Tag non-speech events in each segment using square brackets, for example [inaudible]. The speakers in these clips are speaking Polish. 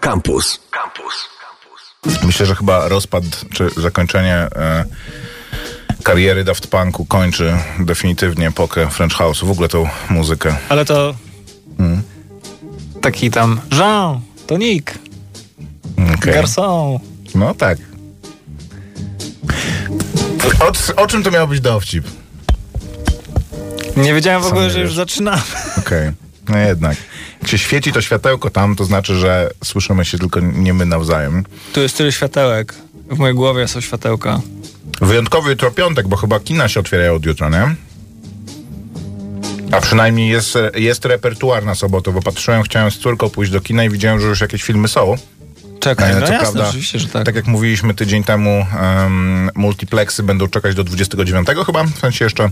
Campus. Campus. Myślę, że chyba rozpad czy zakończenie e, kariery Daft Punku kończy definitywnie epokę French House'u, w ogóle tą muzykę. Ale to taki tam Jean, to Nick, Okay. Garçon. No tak. O, o czym to miał być dowcip? Nie wiedziałem w ogóle, że już zaczynamy. Okej. No jednak. Jak się świeci to światełko tam, to znaczy, że słyszymy się tylko nie my nawzajem. Tu jest tyle światełek. W mojej głowie są światełka. Wyjątkowy jutro piątek, bo chyba kina się otwierają od jutra, nie? A przynajmniej jest, jest repertuar na sobotę, bo patrzyłem, chciałem z córką pójść do kina i widziałem, że już jakieś filmy są. Czekaj, E, no co jasne, prawda, oczywiście, że tak. Tak jak mówiliśmy tydzień temu, um, multiplexy będą czekać do 29 chyba, w sensie jeszcze,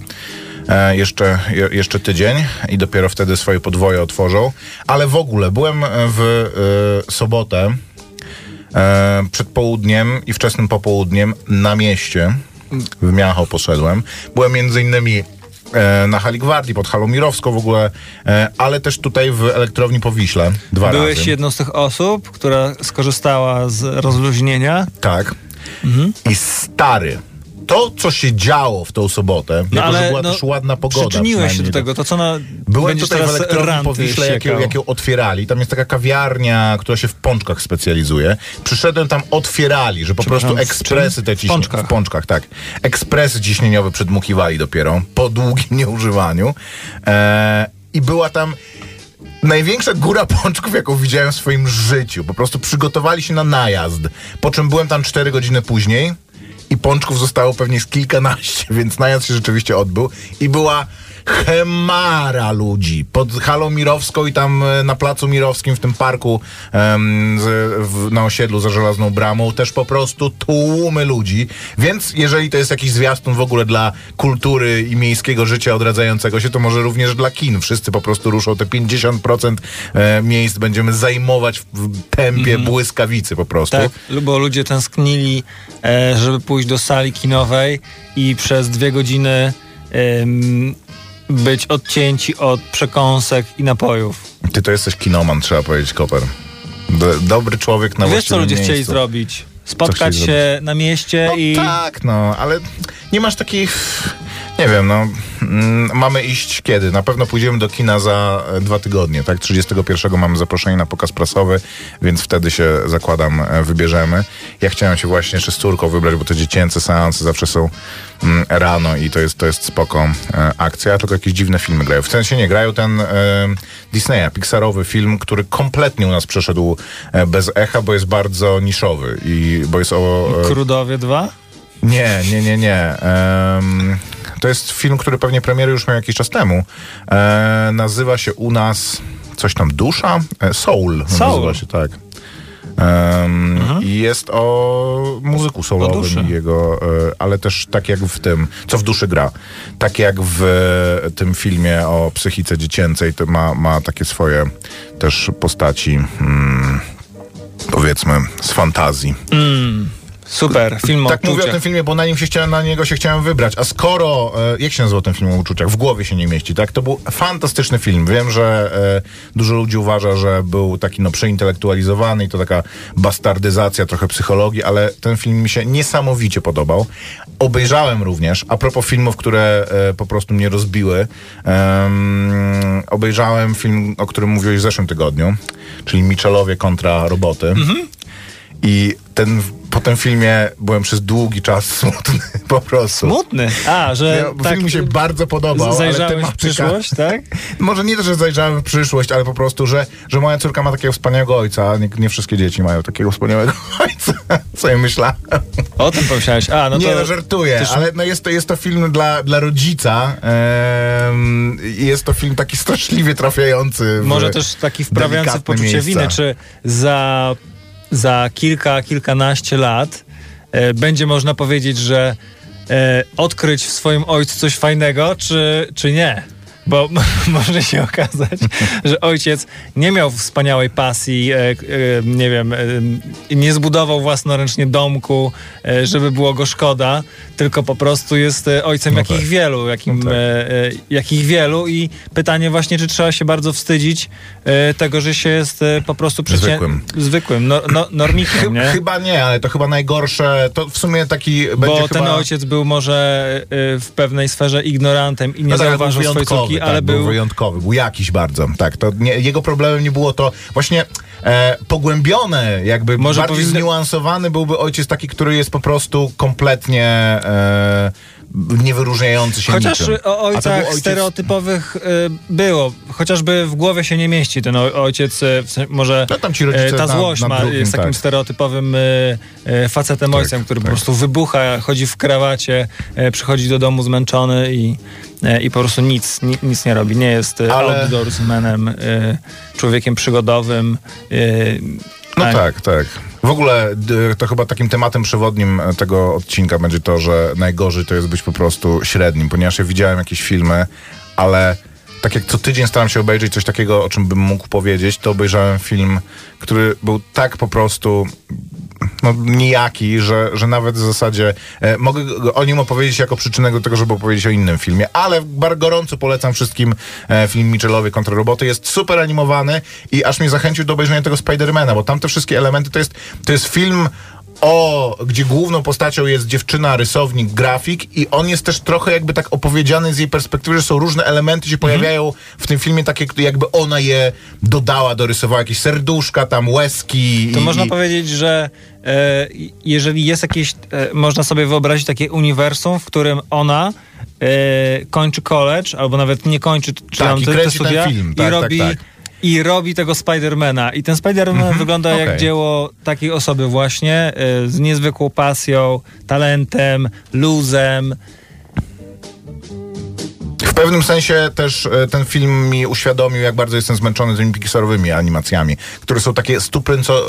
e, jeszcze, je, jeszcze tydzień i dopiero wtedy swoje podwoje otworzą. Ale w ogóle byłem w e, sobotę e, przed południem i wczesnym popołudniem na mieście. W Miacho poszedłem. Byłem między innymi e, na Hali Gwardii, pod Halą Mirowską w ogóle, e, ale też tutaj w elektrowni Powiśle dwa Byłeś razy. jedną z tych osób, która skorzystała z rozluźnienia. Tak. I stary. To, co się działo w tą sobotę, No, ale była no, też ładna pogoda. Przyczyniłeś się do tego, to co na... Byłem tutaj w elektrowni Powiśle, jak, ją- jak ją otwierali. Tam jest taka kawiarnia, która się w pączkach specjalizuje. Przyszedłem tam, otwierali, że po prostu w ekspresy te W ciśnie... pączkach? W pączkach, tak. Ekspresy ciśnieniowe przedmuchiwali dopiero, po długim [laughs] nieużywaniu. E, I była tam największa góra pączków, jaką widziałem w swoim życiu. Po prostu przygotowali się na najazd. Po czym byłem tam 4 godziny później i pączków zostało pewnie z kilkanaście, [laughs] więc najazd się rzeczywiście odbył. I była chemara ludzi pod Halą Mirowską i tam e, na Placu Mirowskim w tym parku em, z, w, na osiedlu za Żelazną Bramą też po prostu tłumy ludzi. Więc jeżeli to jest jakiś zwiastun w ogóle dla kultury i miejskiego życia odradzającego się, to może również dla kin. Wszyscy po prostu ruszą te 50% e, miejsc będziemy zajmować w- tempie błyskawicy po prostu. Tak, bo ludzie tęsknili, e, żeby pójść do sali kinowej i przez dwie godziny być odcięci od przekąsek i napojów. Ty to jesteś kinoman, trzeba powiedzieć, Koper. Do, dobry człowiek na Wiesz, co właściwym ludzie chcieli miejscu. zrobić? Spotkać chcieli się na mieście No i... tak, no, ale nie masz takich... Nie wiem, no, mm, mamy iść kiedy? Na pewno pójdziemy do kina za e, dwa tygodnie, tak? 31 mamy zaproszenie na pokaz prasowy, więc wtedy się, zakładam, e, wybierzemy. Ja chciałem się właśnie jeszcze z córką wybrać, bo te dziecięce seanse zawsze są mm, rano i to jest, to jest spoko e, akcja, tylko jakieś dziwne filmy grają. W sensie nie, grają ten e, Disneya, Pixarowy film, który kompletnie u nas przeszedł bez echa, bo jest bardzo niszowy i bo jest o... e, Krudowie 2? Nie, nie, nie, nie. Em, to jest film, który pewnie premiery już miał jakiś czas temu. E, nazywa się u nas coś tam Dusza? E, Soul. Soul. Nazywa się tak. I jest o muzyku soulowym jego, e, ale też tak jak w tym, co w duszy gra. Tak jak w tym filmie o psychice dziecięcej, to ma, ma takie swoje też postaci, mm, powiedzmy, z fantazji. Super, film o Tak mówię o uczuciach. tym filmie, bo na nim się chciałem, na niego się chciałem wybrać. A skoro, e, jak się nazywał ten film o uczuciach? W głowie się nie mieści, tak? To był fantastyczny film. Wiem, że e, dużo ludzi uważa, że był taki no przeintelektualizowany i to taka bastardyzacja trochę psychologii, ale ten film mi się niesamowicie podobał. Obejrzałem również, a propos filmów, które e, po prostu mnie rozbiły, em, obejrzałem film, o którym mówiłeś w zeszłym tygodniu, czyli Michelowie kontra roboty. I ten, po tym filmie byłem przez długi czas smutny, [laughs] po prostu. Smutny. A, że Nie, bo tak, film mi się bardzo podobał, zajrzałeś w tematyka... przyszłość, tak? [laughs] Może nie to, że zajrzałem w przyszłość, ale po prostu, że, że moja córka ma takiego wspaniałego ojca, nie, nie wszystkie dzieci mają takiego wspaniałego [laughs] ojca. Co ja myślałem? O tym pomyślałeś. A, no to... nie, no żartuję, ale no jest, to, jest to film dla, dla rodzica i jest to film taki straszliwie trafiający w Może też taki wprawiający w poczucie miejsca. winy, czy za, za kilka, kilkanaście lat e, będzie można powiedzieć, że e, odkryć w swoim ojcu coś fajnego, czy, czy nie? Bo [laughs] może się okazać, że ojciec nie miał wspaniałej pasji, e, e, nie wiem, e, nie zbudował własnoręcznie domku, e, żeby było go szkoda, tylko po prostu jest e, ojcem No jakich tak. wielu, jakim, No tak. e, e, jakich wielu i pytanie właśnie, czy trzeba się bardzo wstydzić e, tego, że się jest e, po prostu przecię... Zwykłym. zwykłym no, no, normikiem, nie? Chyba nie, ale to chyba najgorsze, to w sumie taki będzie Bo chyba... ten ojciec był może w pewnej sferze ignorantem i nie No tak, zauważył swojej córki, tak, ale był... wyjątkowy, był jakiś bardzo, tak. To nie, jego problemem nie było to właśnie e, pogłębione, jakby Może bardziej powinny- zniuansowany byłby ojciec taki, który jest po prostu kompletnie e, niewyróżniający się Chociaż niczym. o ojcach ojciec- stereotypowych y, było. Chociażby w głowie się nie mieści ten ojciec, y, może No tam ci y, ta na- złość na ma, drugim, jest takim tak. stereotypowym y, y, facetem Tak, ojcem, który tak. po prostu wybucha, chodzi w krawacie, y, przychodzi do domu zmęczony i, i po prostu nic, ni, nic nie robi. Nie jest Ale- outdoorsmanem, człowiekiem przygodowym. Y, No a- tak, tak. W ogóle d- to chyba takim tematem przewodnim e, tego odcinka będzie to, że najgorzej to jest być po prostu średnim, ponieważ ja widziałem jakieś filmy, ale tak jak co tydzień staram się obejrzeć coś takiego, o czym bym mógł powiedzieć, to obejrzałem film, który był tak po prostu no, nijaki, że, że nawet w zasadzie e, mogę o nim opowiedzieć jako przyczynę do tego, żeby opowiedzieć o innym filmie, ale bardzo gorąco polecam wszystkim e, film Mitchellowy kontra roboty. Jest super animowany i aż mnie zachęcił do obejrzenia tego Spidermana, bo tam te wszystkie elementy to jest, to jest film o, gdzie główną postacią jest dziewczyna, rysownik, grafik i on jest też trochę jakby tak opowiedziany z jej perspektywy, że są różne elementy się pojawiają w tym filmie takie, jakby ona je dodała, dorysowała jakieś serduszka, tam łezki. To i, można i, powiedzieć, że e, jeżeli jest jakieś, e, można sobie wyobrazić takie uniwersum, w którym ona e, kończy college, albo nawet nie kończy, czy Tak, tam i studia film. i Tak, tak, robi... tak. I robi tego Spidermana. I ten Spiderman wygląda jak okej. dzieło takiej osoby właśnie, e, z niezwykłą pasją, talentem, luzem. W pewnym sensie też e, ten film mi uświadomił, jak bardzo jestem zmęczony tymi Pixarowymi animacjami, które są takie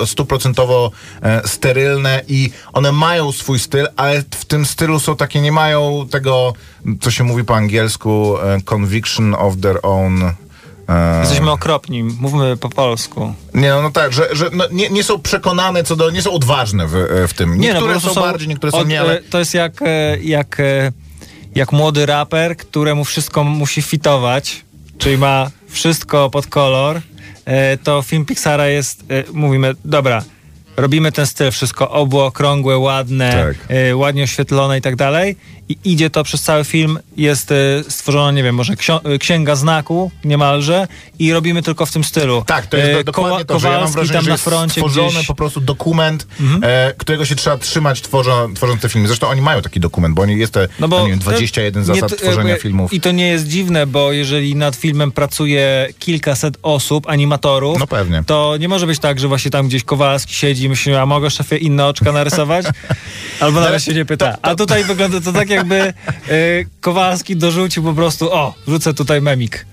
stuprocentowo e, sterylne i one mają swój styl, ale w tym stylu są takie, nie mają tego, co się mówi po angielsku, conviction of their own... e, Jesteśmy okropni, mówmy po polsku. Nie, no, no tak, że, że no, nie, nie są przekonane co do, nie są odważne w, e, w tym. Nie, no, Niektóre prostu są bardziej, niektóre są od- nie, ale... e, To jest jak, e, jak, jak młody raper, któremu wszystko musi fitować, czyli ma wszystko pod kolor, to film Pixara jest, mówimy, dobra, robimy ten styl, wszystko okrągłe, ładne, Tak. e, ładnie oświetlone i tak dalej i idzie to przez cały film, jest e, stworzona, nie wiem, może e, księga znaku niemalże i robimy tylko w tym stylu. Tak, to jest do, dokładnie to, że ja mam Kowalski wrażenie, tam że na jest froncie stworzony gdzieś... Mhm. po prostu dokument, e, którego się trzeba trzymać tworzą, tworząc te filmy. Zresztą oni mają taki dokument, bo oni jest te, no nie wiem, 21 to- zasad nie, tworzenia filmów. I to nie jest dziwne, bo jeżeli nad filmem pracuje kilkaset osób, animatorów, No pewnie. to nie może być tak, że właśnie tam gdzieś Kowalski siedzi i myśli, a mogę szefie inne oczka narysować? Albo nawet się nie pyta. A tutaj wygląda to tak jakby y, Kowalski dorzucił po prostu, o, wrzucę tutaj memik.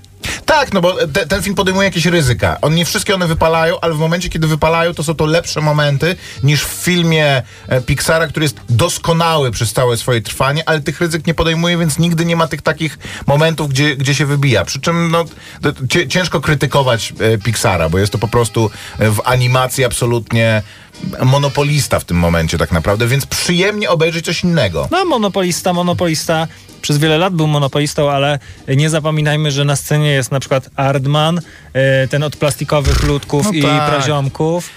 Tak, no bo te, ten film podejmuje jakieś ryzyka. On nie wszystkie one wypalają, ale w momencie, kiedy wypalają, to są to lepsze momenty niż w filmie e, Pixara, który jest doskonały przez całe swoje trwanie, ale tych ryzyk nie podejmuje, więc nigdy nie ma tych takich momentów, gdzie, gdzie się wybija. Przy czym no, ciężko krytykować e, Pixara, bo jest to po prostu e, w animacji absolutnie monopolista w tym momencie tak naprawdę, więc przyjemnie obejrzeć coś innego. No, monopolista, monopolista. Przez wiele lat był monopolistą, ale nie zapominajmy, że na scenie jest na przykład Ardman, y, ten od plastikowych ludków No i tak. praziomków.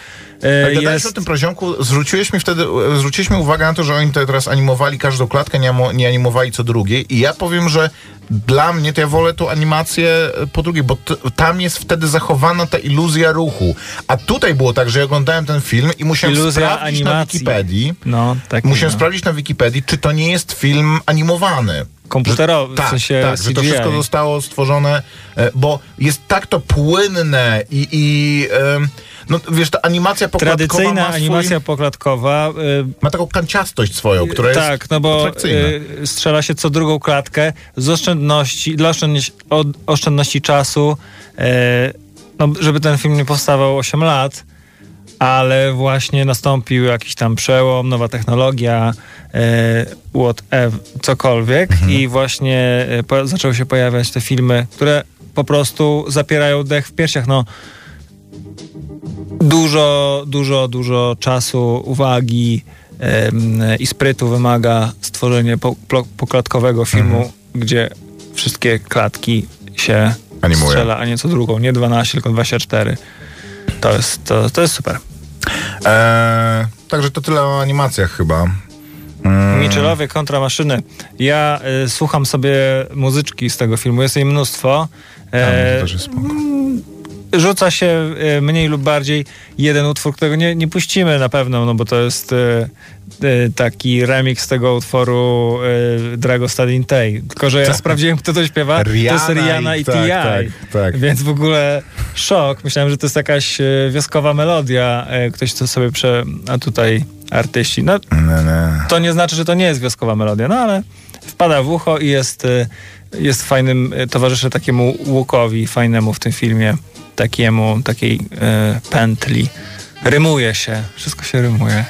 Ale Y, Gadałeś o tym poziomku, zwróciłeś mi wtedy, e, zwróciliśmy uwagę na to, że oni te teraz animowali każdą klatkę, nie, nie animowali co drugiej i ja powiem, że dla mnie to ja wolę tą animację e, po drugiej, bo tam jest wtedy zachowana ta iluzja ruchu. A tutaj było tak, że ja oglądałem ten film i musiałem Iluzja sprawdzić na animacji. Wikipedii, No, tak. musiałem no. sprawdzić na Wikipedii, czy to nie jest film animowany. Komputerowy, w tak, sensie tak, że to CGI. wszystko zostało stworzone, e, bo jest tak to płynne i, i no wiesz, ta animacja pokładkowa Tradycyjna swój, animacja pokładkowa. y, ma taką kanciastość swoją, która jest tak, no bo atrakcyjna. y, strzela się co drugą klatkę z oszczędności, dla oszczędności, oszczędności czasu, no, żeby ten film nie powstawał 8 lat, ale właśnie nastąpił jakiś tam przełom, nowa technologia, e, whatever, cokolwiek i właśnie e, po, zaczęły się pojawiać te filmy, które po prostu zapierają dech w piersiach. No, dużo, dużo, dużo czasu, uwagi i sprytu wymaga stworzenie poklatkowego filmu, gdzie wszystkie klatki się Animują. strzela, a nie co drugą, nie 12, tylko 24. To jest, to, to jest super. Eee, także to tyle o animacjach chyba. Mm, Michelowie kontra maszyny. Ja y, słucham sobie muzyczki z tego filmu, jest jej mnóstwo. tam E, to też jest spoko. Rzuca się e, mniej lub bardziej jeden utwór, którego nie, nie puścimy na pewno, no bo to jest e, e, taki remix tego utworu e, Drago Stadin Tej. Tylko, że ja sprawdziłem, kto to śpiewa. to jest Rihanna Rihanna i- i, tak, T.I. tak, tak. Więc w ogóle szok. Myślałem, że to jest jakaś wioskowa melodia. Ktoś to sobie prze... A tutaj artyści. No, to nie znaczy, że to nie jest wioskowa melodia, no ale wpada w ucho i jest, jest fajnym, towarzyszy takiemu łukowi fajnemu w tym filmie, takiemu, takiej y, pętli. Rymuje się, wszystko się rymuje.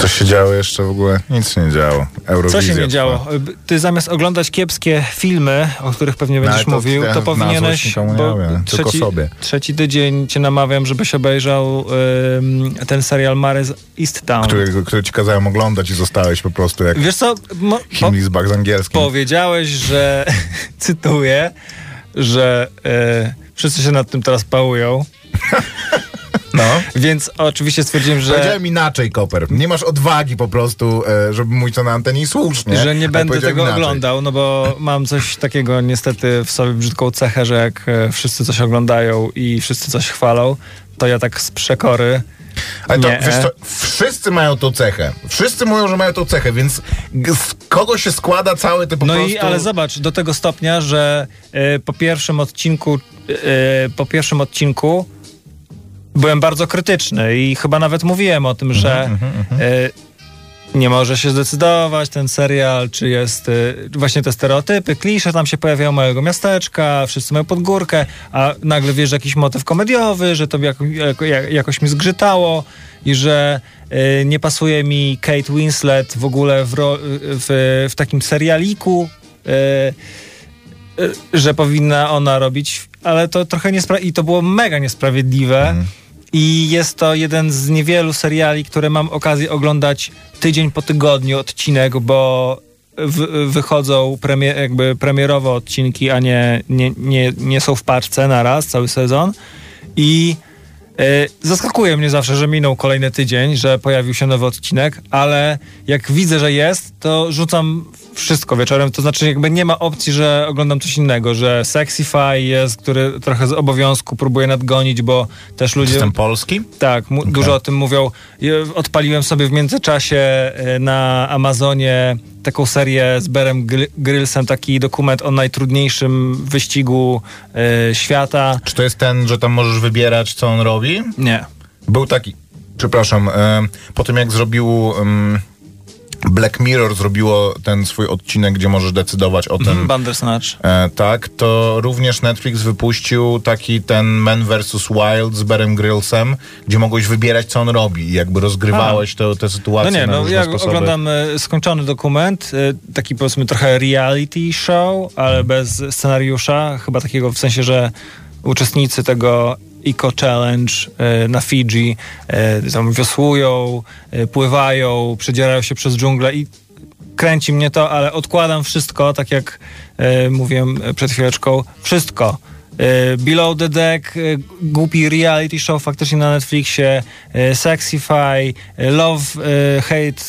Coś się działo jeszcze w ogóle? Nic się nie działo. Co Eurowizja się nie działo? Y, Ty zamiast oglądać kiepskie filmy, o których pewnie będziesz ale to mówił, to powinieneś... nikomu nie trzeci, sobie. trzeci tydzień cię namawiam, żebyś obejrzał ym, ten serial Mare z East Town. Który, który ci kazałem oglądać i zostałeś po prostu jak Wiesz co, mo, po, z angielskim. Powiedziałeś, że [laughs] cytuję, że e, wszyscy się nad tym teraz pałują. [laughs] No. Więc oczywiście stwierdziłem, że, Powiedziałem inaczej, Koper. Nie masz odwagi po prostu, e, żeby mówić to na antenie i słusznie. że nie będę tego inaczej. oglądał, no bo mam coś takiego niestety w sobie brzydką cechę, że jak e, wszyscy coś oglądają i wszyscy coś chwalą, to ja tak z przekory. Ale to, Nie. wiesz co, wszyscy mają tą cechę. Wszyscy mówią, że mają tą cechę, więc z kogo się składa cały ty po No prostu... i ale zobacz, do tego stopnia, że e, po pierwszym odcinku e, po pierwszym odcinku byłem bardzo krytyczny i chyba nawet mówiłem o tym, że e, nie może się zdecydować ten serial, czy jest właśnie te stereotypy, klisze tam się pojawiają małego miasteczka, wszyscy mają pod górkę, a nagle wiesz jakiś motyw komediowy, że to jako, jako, jakoś mi zgrzytało i że nie pasuje mi Kate Winslet w ogóle w, w, w takim serialiku, że powinna ona robić, ale to trochę niesprawiedliwe i to było mega niesprawiedliwe. I jest to jeden z niewielu seriali, które mam okazję oglądać tydzień po tygodniu odcinek, bo w, wychodzą premier, jakby premierowe odcinki, a nie, nie, nie, nie są w paczce na raz cały sezon. I e, zaskakuje mnie zawsze, że minął kolejny tydzień, że pojawił się nowy odcinek, ale jak widzę, że jest, to rzucam wszystko wieczorem. To znaczy, jakby nie ma opcji, że oglądam coś innego, że Sexify jest, który trochę z obowiązku próbuje nadgonić, bo też ludzie. Jestem polski? Tak, mu, dużo o tym mówią. Ja Odpaliłem sobie w międzyczasie e, na Amazonie taką serię z Berem Gry- Grylsem, taki dokument o najtrudniejszym wyścigu e, świata. Czy to jest ten, że tam możesz wybierać, co on robi? Nie. Był taki, przepraszam, po tym jak zrobił Black Mirror zrobiło ten swój odcinek, gdzie możesz decydować o tym, Bandersnatch. e, tak, to również Netflix wypuścił taki ten Man vs. Wild z Berem Grylsem, gdzie mogłeś wybierać, co on robi i jakby rozgrywałeś te, te No sytuacje nie, na no ja sposoby. oglądam e, skończony dokument, e, taki powiedzmy trochę reality show, ale bez scenariusza, chyba takiego w sensie, że uczestnicy tego Eco Challenge e, na Fidżi e, tam wiosłują, e, pływają, przedzierają się przez dżunglę i kręci mnie to, ale odkładam wszystko, tak jak mówiłem przed chwileczką, wszystko. Below the Deck, głupi reality show faktycznie na Netflixie, Sexify, Love, Hate,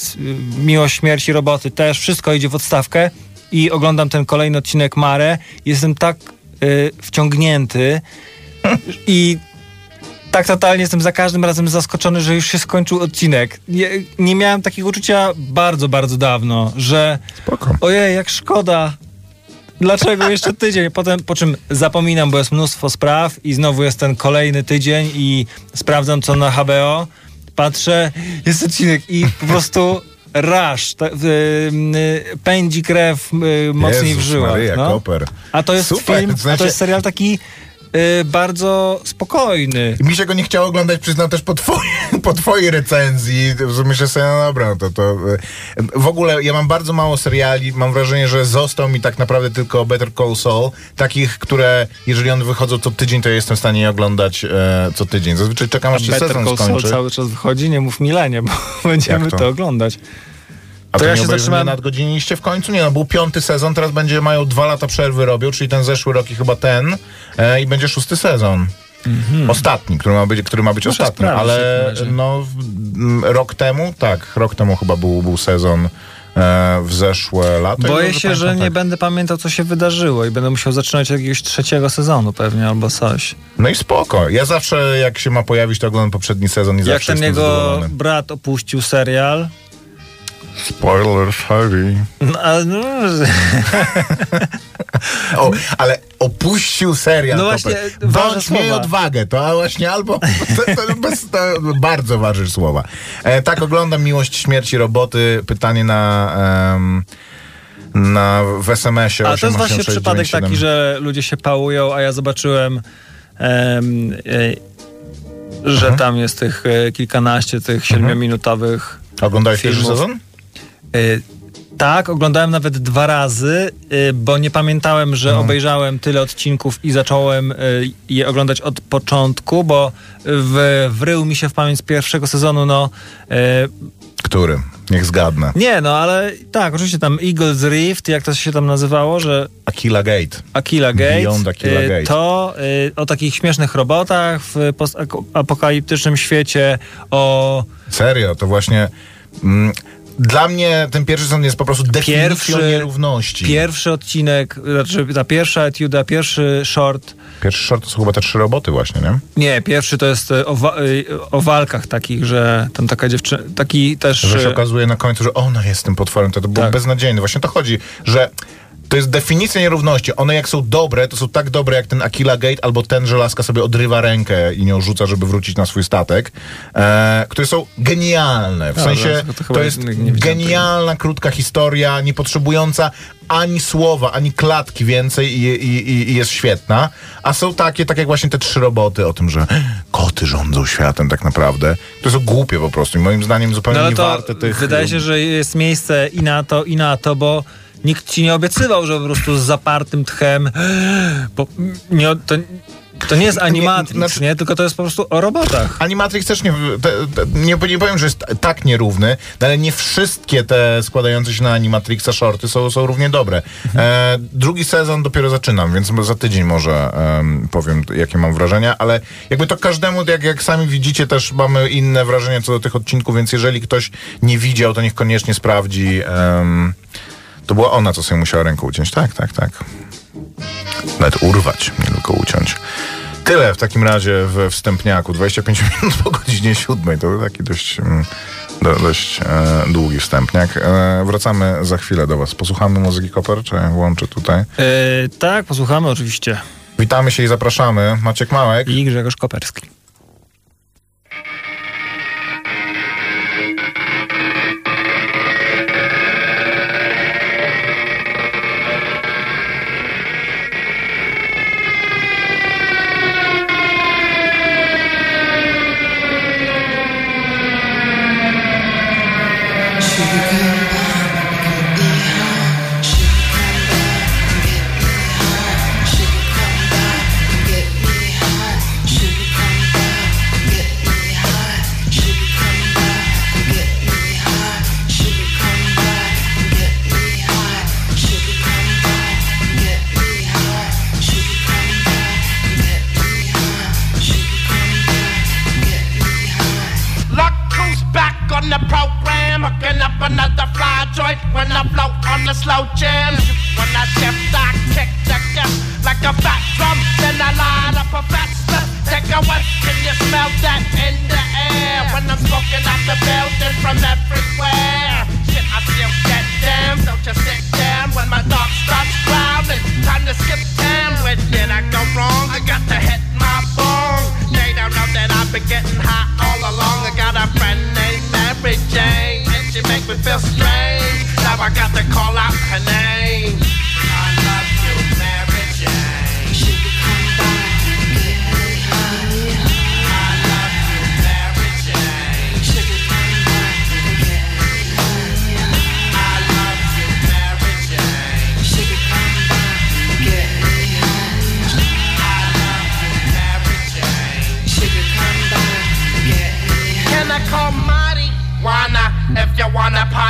Miłość, Śmierci, Roboty też, wszystko idzie w odstawkę i oglądam ten kolejny odcinek Mare. Jestem tak wciągnięty i tak totalnie jestem za każdym razem zaskoczony, że już się skończył odcinek. Nie, nie miałem takiego uczucia bardzo, bardzo dawno, że Spoko. ojej, jak szkoda. Dlaczego jeszcze tydzień? Potem, po czym zapominam, bo jest mnóstwo spraw i znowu jest ten kolejny tydzień i sprawdzam, co na HBO. Patrzę, jest odcinek i po prostu rasz, ta, y, y, pędzi krew y, mocniej Jezus w żyłach. Maryja, no. Koper. A to jest Super, film, to a znaczy- to jest serial taki y, bardzo spokojny. I mi się go nie chciało oglądać, przyznam też po, twojej, [laughs] po twojej recenzji. Myślę sobie, no dobra, no to, to... y, W ogóle ja mam bardzo mało seriali. Mam wrażenie, że został mi tak naprawdę tylko Better Call Saul. Takich, które jeżeli one wychodzą co tydzień, to ja jestem w stanie je oglądać e, co tydzień. Zazwyczaj czekam, aż się Better sezon Call Saul skończy. cały czas wychodzi, nie mów Milenie, bo [laughs] będziemy to? to? oglądać. A To to ja się zatrzymałem- nadgodziniście w końcu? Nie, no był piąty sezon, teraz będzie mają dwa lata przerwy robią, czyli ten zeszły rok i chyba ten e, i będzie szósty sezon. Ostatni, który ma być, który ma być Muszę ostatni, sprawdzić w ale no rok temu, tak, rok temu chyba był, był sezon e, w zeszłe lata. Boję się, że pamiętam, nie tak. będę pamiętał, co się wydarzyło i będę musiał zaczynać od jakiegoś trzeciego sezonu pewnie albo coś. No i spoko. Ja zawsze jak się ma pojawić, to oglądam poprzedni sezon i Jak zawsze ten jestem jego brat opuścił serial. Spoilers, Harry. No, ale no, O, ale opuścił serial. No właśnie, Bądź miej odwagę, to a właśnie albo to, to, bez, to bardzo ważysz słowa. E, tak, oglądam Miłość Śmierci Roboty. Pytanie na em, na w SMS-ie A to jest właśnie 886 przypadek taki, 97. że ludzie się pałują, a ja zobaczyłem, em, e, że Mhm. tam jest tych e, kilkanaście tych siedmiominutowych Oglądałeś pierwszy filmów. sezon? E, tak, oglądałem nawet dwa razy, e, bo nie pamiętałem, że Mhm. obejrzałem tyle odcinków i zacząłem e, je oglądać od początku, bo w, wrył mi się w pamięć z pierwszego sezonu, no Który? Niech zgadnę. nie, no ale tak, oczywiście tam Eagles Rift, jak to się tam nazywało, że Aquila Gate. Aquila Gate, Beyond Aquila y, Gate. to y, o takich śmiesznych robotach w postapokaliptycznym świecie, o Serio, to właśnie... Mm, dla mnie ten pierwszy sezon jest po prostu definicją Pierwszy- nierówności. pierwszy odcinek, znaczy ta pierwsza etiuda, pierwszy short, Pierwszy short to są chyba te trzy roboty właśnie, nie? nie, pierwszy to jest y, o, wa- y, o walkach takich, że tam taka dziewczyna, taki też... Że się y, okazuje na końcu, że ona jest tym potworem. To, to było Tak. beznadziejne. Właśnie to chodzi, że to jest definicja nierówności. One jak są dobre, to są tak dobre jak ten Aquila Gate albo ten, że laska sobie odrywa rękę i nią rzuca, żeby wrócić na swój statek. E, które są genialne. W A, sensie to- to chyba to nie- jest genialna, krótka historia, nie potrzebująca ani słowa, ani klatki więcej i, i, i, i jest świetna. A są takie, tak jak właśnie te trzy roboty o tym, że koty rządzą światem tak naprawdę. To są głupie po prostu i moim zdaniem zupełnie No ale nie to warte tych... wydaje się, że jest miejsce i na to, i na to, bo nikt ci nie obiecywał, że po prostu z zapartym tchem, bo nie, to, to nie jest Animatrix, nie, znaczy- Tylko to jest po prostu o robotach. Animatrix też nie, nie, nie powiem, że jest tak nierówny, ale nie wszystkie te składające się na Animatrixa shorty są, są równie dobre. E, drugi sezon dopiero zaczynam, więc za tydzień może em, powiem, jakie mam wrażenia, ale jakby to każdemu, jak, jak sami widzicie, też mamy inne wrażenia co do tych odcinków, więc jeżeli ktoś nie widział, to niech koniecznie sprawdzi. To była ona, co sobie musiała ręką uciąć. Tak, tak, tak. Nawet urwać, nie tylko uciąć. Tyle w takim razie we wstępniaku. 25 [laughs] minut po godzinie 7. To był taki dość, mm, do, dość e, długi wstępniak. E, wracamy za chwilę do Was. Posłuchamy muzyki Koper, czy włączę tutaj? E, tak, posłuchamy oczywiście. Witamy się i zapraszamy. Maciek Małek. I Grzegorz Koperski.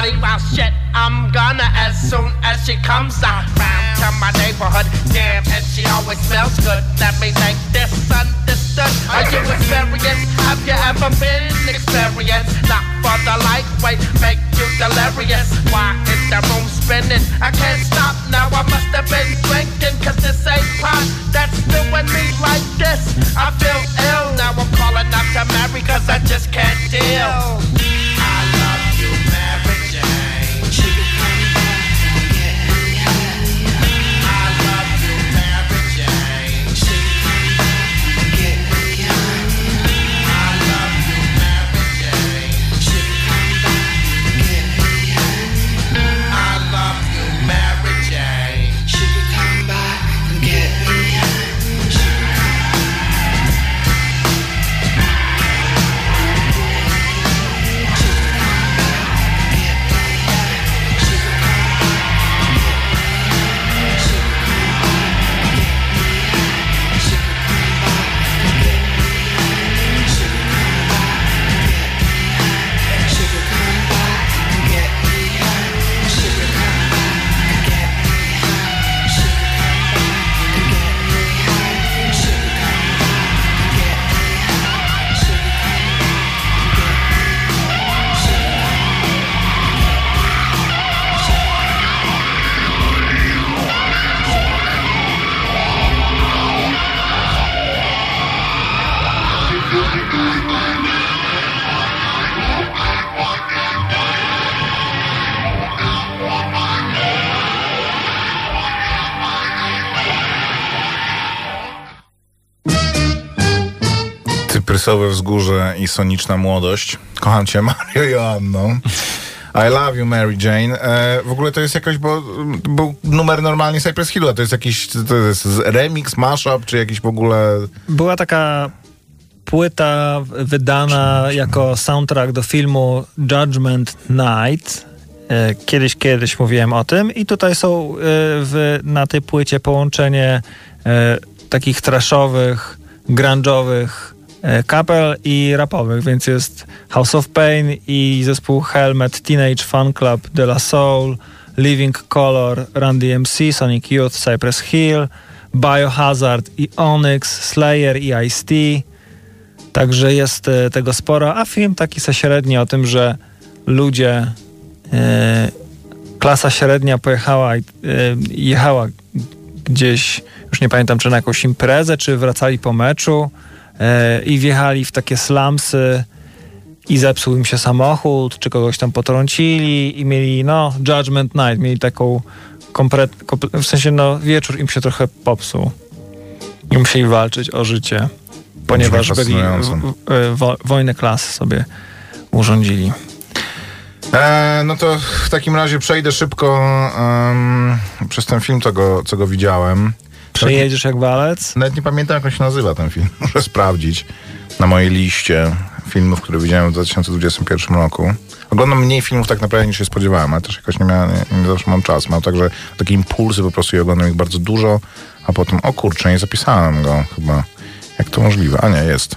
Party, well shit, I'm gonna as soon as she comes around to my neighborhood. Damn, and she always smells good. Let me make this understood. Are you experienced? Have you ever been experienced? Not for the lightweight, make you delirious. Why is the room spinning? I can't stop now. I must have been drinking, cause this ain't pot that's doing me like this. I feel ill now. I'm calling out to Mary, cause I just can't deal. Cyprysowe wzgórze i soniczna młodość. Kocham cię, [laughs] Mario Joanno. I love you, Mary Jane. E, w ogóle to jest jakoś, bo był numer normalnie Cypress Hillu, a to jest jakiś to jest remix, mashup, czy jakiś w ogóle... Była taka płyta wydana jako soundtrack do filmu Judgment Night. E, Kiedyś, kiedyś mówiłem o tym i tutaj są e, w, na tej płycie połączenie e, takich trashowych, grunge'owych kapel i rapowych, więc jest House of Pain i zespół Helmet, Teenage Fan Club, De La Soul, Living Color, Run DMC, Sonic Youth, Cypress Hill, Biohazard i Onyx, Slayer i Ice-T. Także jest e, tego sporo, a film taki se średni o tym, że ludzie, e, klasa średnia pojechała, e, jechała gdzieś, już nie pamiętam, czy na jakąś imprezę, czy wracali po meczu e, i wjechali w takie slumsy i zepsuł im się samochód, czy kogoś tam potrącili i mieli, no, Judgment Night, mieli taką komplet, komple- w sensie, no, wieczór im się trochę popsuł i musieli walczyć o życie, ponieważ byli w, wo, wojnę klas sobie urządzili. E, no to w takim razie przejdę szybko em, przez ten film, co go, co go widziałem. Przejedziesz jak walec? Nawet nie pamiętam, jak on się nazywa ten film. Muszę sprawdzić na mojej liście filmów, które widziałem w 2021 roku. Oglądam mniej filmów tak naprawdę niż się spodziewałem, ale też jakoś nie, miałem, nie, nie zawsze mam czas. Mam także takie impulsy po prostu i oglądam ich bardzo dużo, a potem, o kurczę, nie zapisałem go chyba. Jak to możliwe? A nie, jest.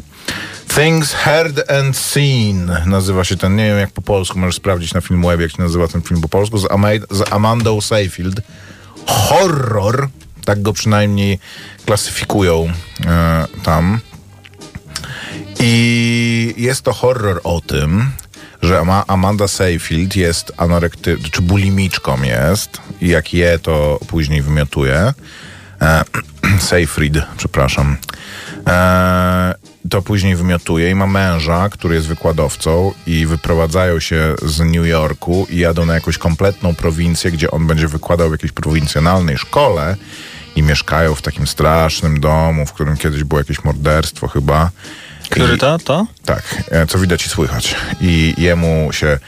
Things Heard and Seen nazywa się ten, nie wiem jak po polsku, możesz sprawdzić na Filmwebie, jak się nazywa ten film po polsku, z, Ama z Amandą Seyfield. Horror, tak go przynajmniej klasyfikują e, tam. I jest to horror o tym, że Ama Amanda Seyfield jest anorekty, czy bulimiczką jest i jak je, to później wymiotuje. E, [clears throat] Seyfried, przepraszam. E, to później wymiotuje i ma męża, który jest wykładowcą i wyprowadzają się z New Yorku i jadą na jakąś kompletną prowincję, gdzie on będzie wykładał w jakiejś prowincjonalnej szkole i mieszkają w takim strasznym domu, w którym kiedyś było jakieś morderstwo chyba. Który to? To? tak, e, co widać i słychać. I jemu się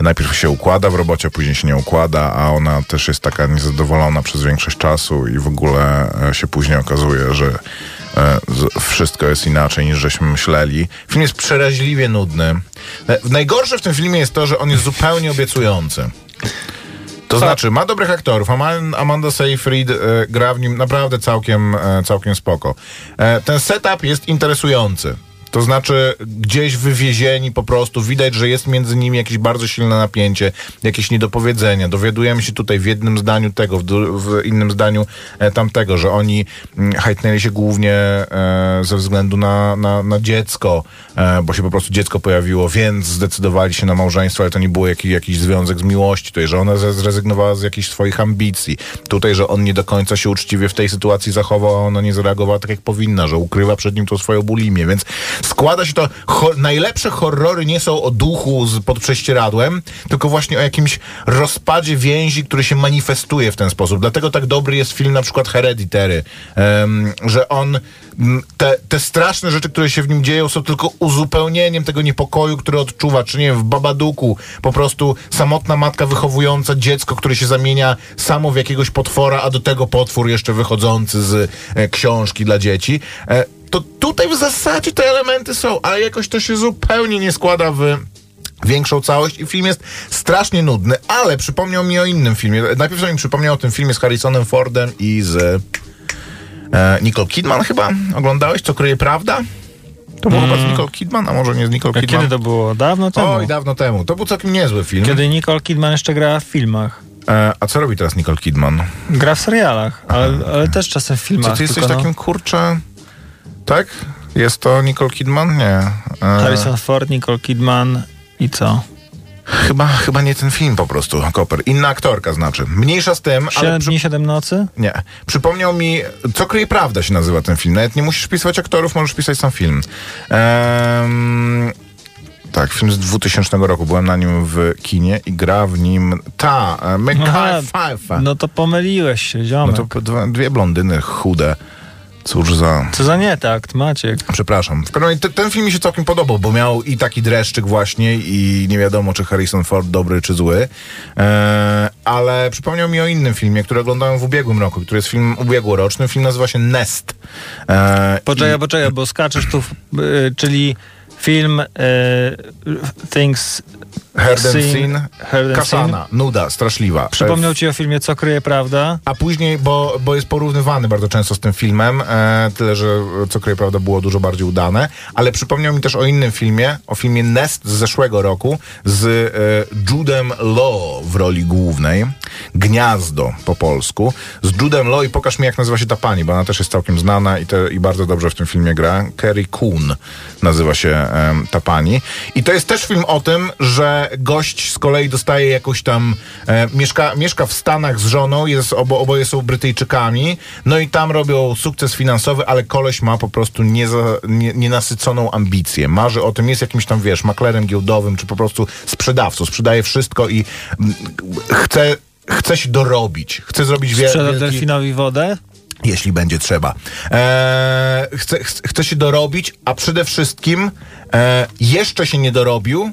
najpierw się układa w robocie, później się nie układa, a ona też jest taka niezadowolona przez większość czasu i w ogóle e, się później okazuje, że e, wszystko jest inaczej niż żeśmy myśleli. Film jest przeraźliwie nudny. Najgorsze w tym filmie jest to, że on jest zupełnie obiecujący. To znaczy, ma dobrych aktorów. Ama- Amanda Seyfried e, gra w nim naprawdę całkiem, e, całkiem spoko. E, ten setup jest interesujący. To znaczy gdzieś wywiezieni po prostu, widać, że jest między nimi jakieś bardzo silne napięcie, jakieś niedopowiedzenia. Dowiadujemy się tutaj w jednym zdaniu tego, w, w innym zdaniu e, tamtego, że oni mm, hajtnęli się głównie e, ze względu na, na, na dziecko, e, bo się po prostu dziecko pojawiło, więc zdecydowali się na małżeństwo, ale to nie było jakiś, jakiś związek z miłości. Tutaj, że ona zrezygnowała z jakichś swoich ambicji. Tutaj, że on nie do końca się uczciwie w tej sytuacji zachował, a ona nie zareagowała tak, jak powinna, że ukrywa przed nim tą swoją bulimię, więc składa się to... Najlepsze horrory nie są o duchu z, pod prześcieradłem, tylko właśnie o jakimś rozpadzie więzi, który się manifestuje w ten sposób. Dlatego tak dobry jest film na przykład Hereditary, em, że on te, te straszne rzeczy, które się w nim dzieją, są tylko uzupełnieniem tego niepokoju, który odczuwa. Czy nie wiem, w Babaduku po prostu samotna matka wychowująca dziecko, które się zamienia samo w jakiegoś potwora, a do tego potwór jeszcze wychodzący z e, książki dla dzieci. E, to tutaj w zasadzie te elementy są, ale jakoś to się zupełnie nie składa w większą całość i film jest strasznie nudny, ale przypomniał mi o innym filmie. Najpierw mi przypomniał o tym filmie z Harrisonem Fordem i z e, Nicole Kidman chyba. Oglądałeś, co kryje prawda? To było chyba z Nicole Kidman, a może nie z Nicole A Kidman? kiedy to było? Dawno temu. Oj, dawno temu. To był całkiem niezły film. Kiedy Nicole Kidman jeszcze grała w filmach. E, a co robi teraz Nicole Kidman? Gra w serialach, ale, ale też czasem w filmach. Czy ty jesteś tylko no, takim kurczę... Tak? Jest to Nicole Kidman? Nie. E, Harrison Ford, Nicole Kidman i co? chyba, chyba nie ten film po prostu, Koper. Inna aktorka znaczy. Mniejsza z tym, ale... Siedem przy- dni, siedem nocy? Nie. Przypomniał mi, co kryje prawda się nazywa ten film. Nawet nie musisz pisać aktorów, możesz pisać sam film. Tak, film z 2000 roku. Byłem na nim w kinie i gra w nim ta, e, Mekhi Pfeiffer. No to pomyliłeś się, No ziomek. to po dwa, dwie blondyny chude. Cóż za... Co za nietakt, Maciek. Przepraszam. Ten film mi się całkiem podobał, bo miał i taki dreszczyk właśnie i nie wiadomo, czy Harrison Ford dobry, czy zły. E, ale przypomniał mi o innym filmie, który oglądałem w ubiegłym roku, który jest film ubiegłoroczny. Film nazywa się Nest. E, Poczekaj, i- poczekaj, bo skaczesz tu, w, y, czyli film y, Things And Kasana. Nuda, straszliwa. Przypomniał ci o filmie Co kryje prawda? A później, bo, bo jest porównywany bardzo często z tym filmem, e, tyle, że e, co kryje prawda było dużo bardziej udane, ale przypomniał mi też o innym filmie, o filmie Nest z zeszłego roku z e, Judem Law w roli głównej, Gniazdo po polsku, z Judem Law i pokaż mi jak nazywa się ta pani, bo ona też jest całkiem znana i, te, i bardzo dobrze w tym filmie gra, Kerry Coon nazywa się em, ta pani i to jest też film o tym, że gość z kolei dostaje jakąś tam, e, mieszka, mieszka w Stanach z żoną, jest, obo, oboje są Brytyjczykami, no i tam robią sukces finansowy, ale koleś ma po prostu nieza, nie, nienasyconą ambicję. Marzy o tym, jest jakimś tam, wiesz, maklerem giełdowym, czy po prostu sprzedawcą, sprzedaje wszystko i mm, chce, chce się dorobić, chce zrobić wie, Sprzeda wielki delfinowi wodę? jeśli będzie trzeba. Eee, chce, chce, chce się dorobić, a przede wszystkim e, jeszcze się nie dorobił,